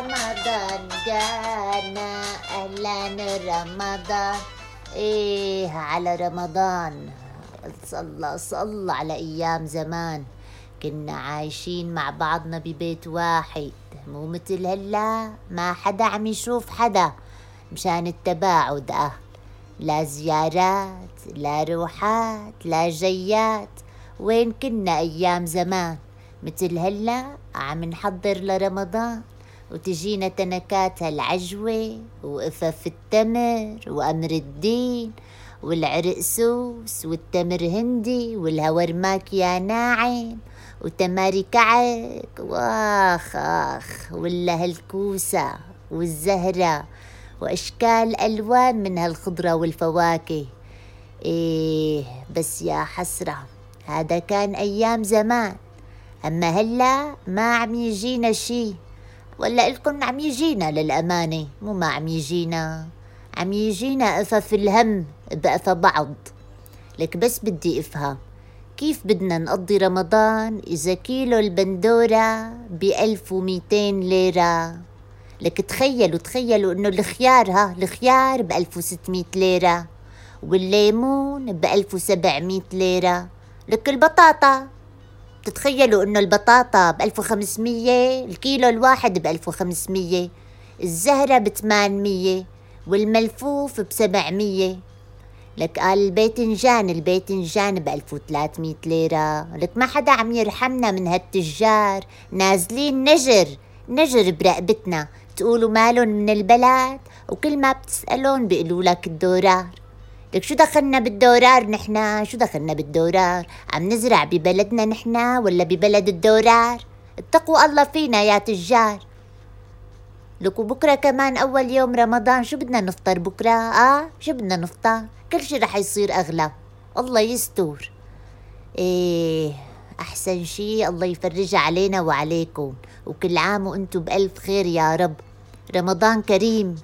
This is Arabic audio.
رمضان جانا أهلا رمضان. إيه على رمضان. صلى صلى على أيام زمان. كنا عايشين مع بعضنا ببيت واحد. مو مثل هلا ما حدا عم يشوف حدا مشان التباعد. أه لا زيارات لا روحات لا جيات. وين كنا أيام زمان؟ مثل هلا عم نحضر لرمضان. وتجينا تنكات هالعجوة وقفف التمر وأمر الدين والعرقسوس والتمر هندي والهورماك يا ناعم وتماري كعك. واخ آخ ولا هالكوسة والزهرة وأشكال ألوان من هالخضرة والفواكه. إيه بس يا حسرة هذا كان أيام زمان. أما هلا ما عم يجينا شي. ولا إلكن عم يجينا للأمانة مو ما عم يجينا عم يجينا قفف الهم بقفا بعض. لك بس بدي أفهم كيف بدنا نقضي رمضان إذا كيلو البندورة بألف وميتين ليرة؟ لك تخيلوا تخيلوا إنه الخيار ها الخيار بألف وستمية ليرة والليمون بألف وسبعمية ليرة. لك البطاطا تتخيلوا إنه البطاطا ب 1500 الكيلو الواحد ب 1500 الزهرة ب 800 والملفوف ب 700 لك قال الباذنجان الباذنجان ب 1300 ليرة. لك ما حدا عم يرحمنا من هالتجار. نازلين نجر نجر برقبتنا. تقولوا مالن من البلد وكل ما بتسألون بيقولوا لك الدولار. لك شو دخلنا بالدولار نحنا شو دخلنا بالدولار عم نزرع ببلدنا نحنا ولا ببلد الدولار اتقوا الله فينا يا تجار. لك وبكرة كمان أول يوم رمضان شو بدنا نفطر بكرة؟ آه شو بدنا نفطر؟ كل شي رح يصير أغلى. الله يستور إيه أحسن شي الله يفرجها علينا وعليكم. وكل عام وأنتم بألف خير يا رب. رمضان كريم.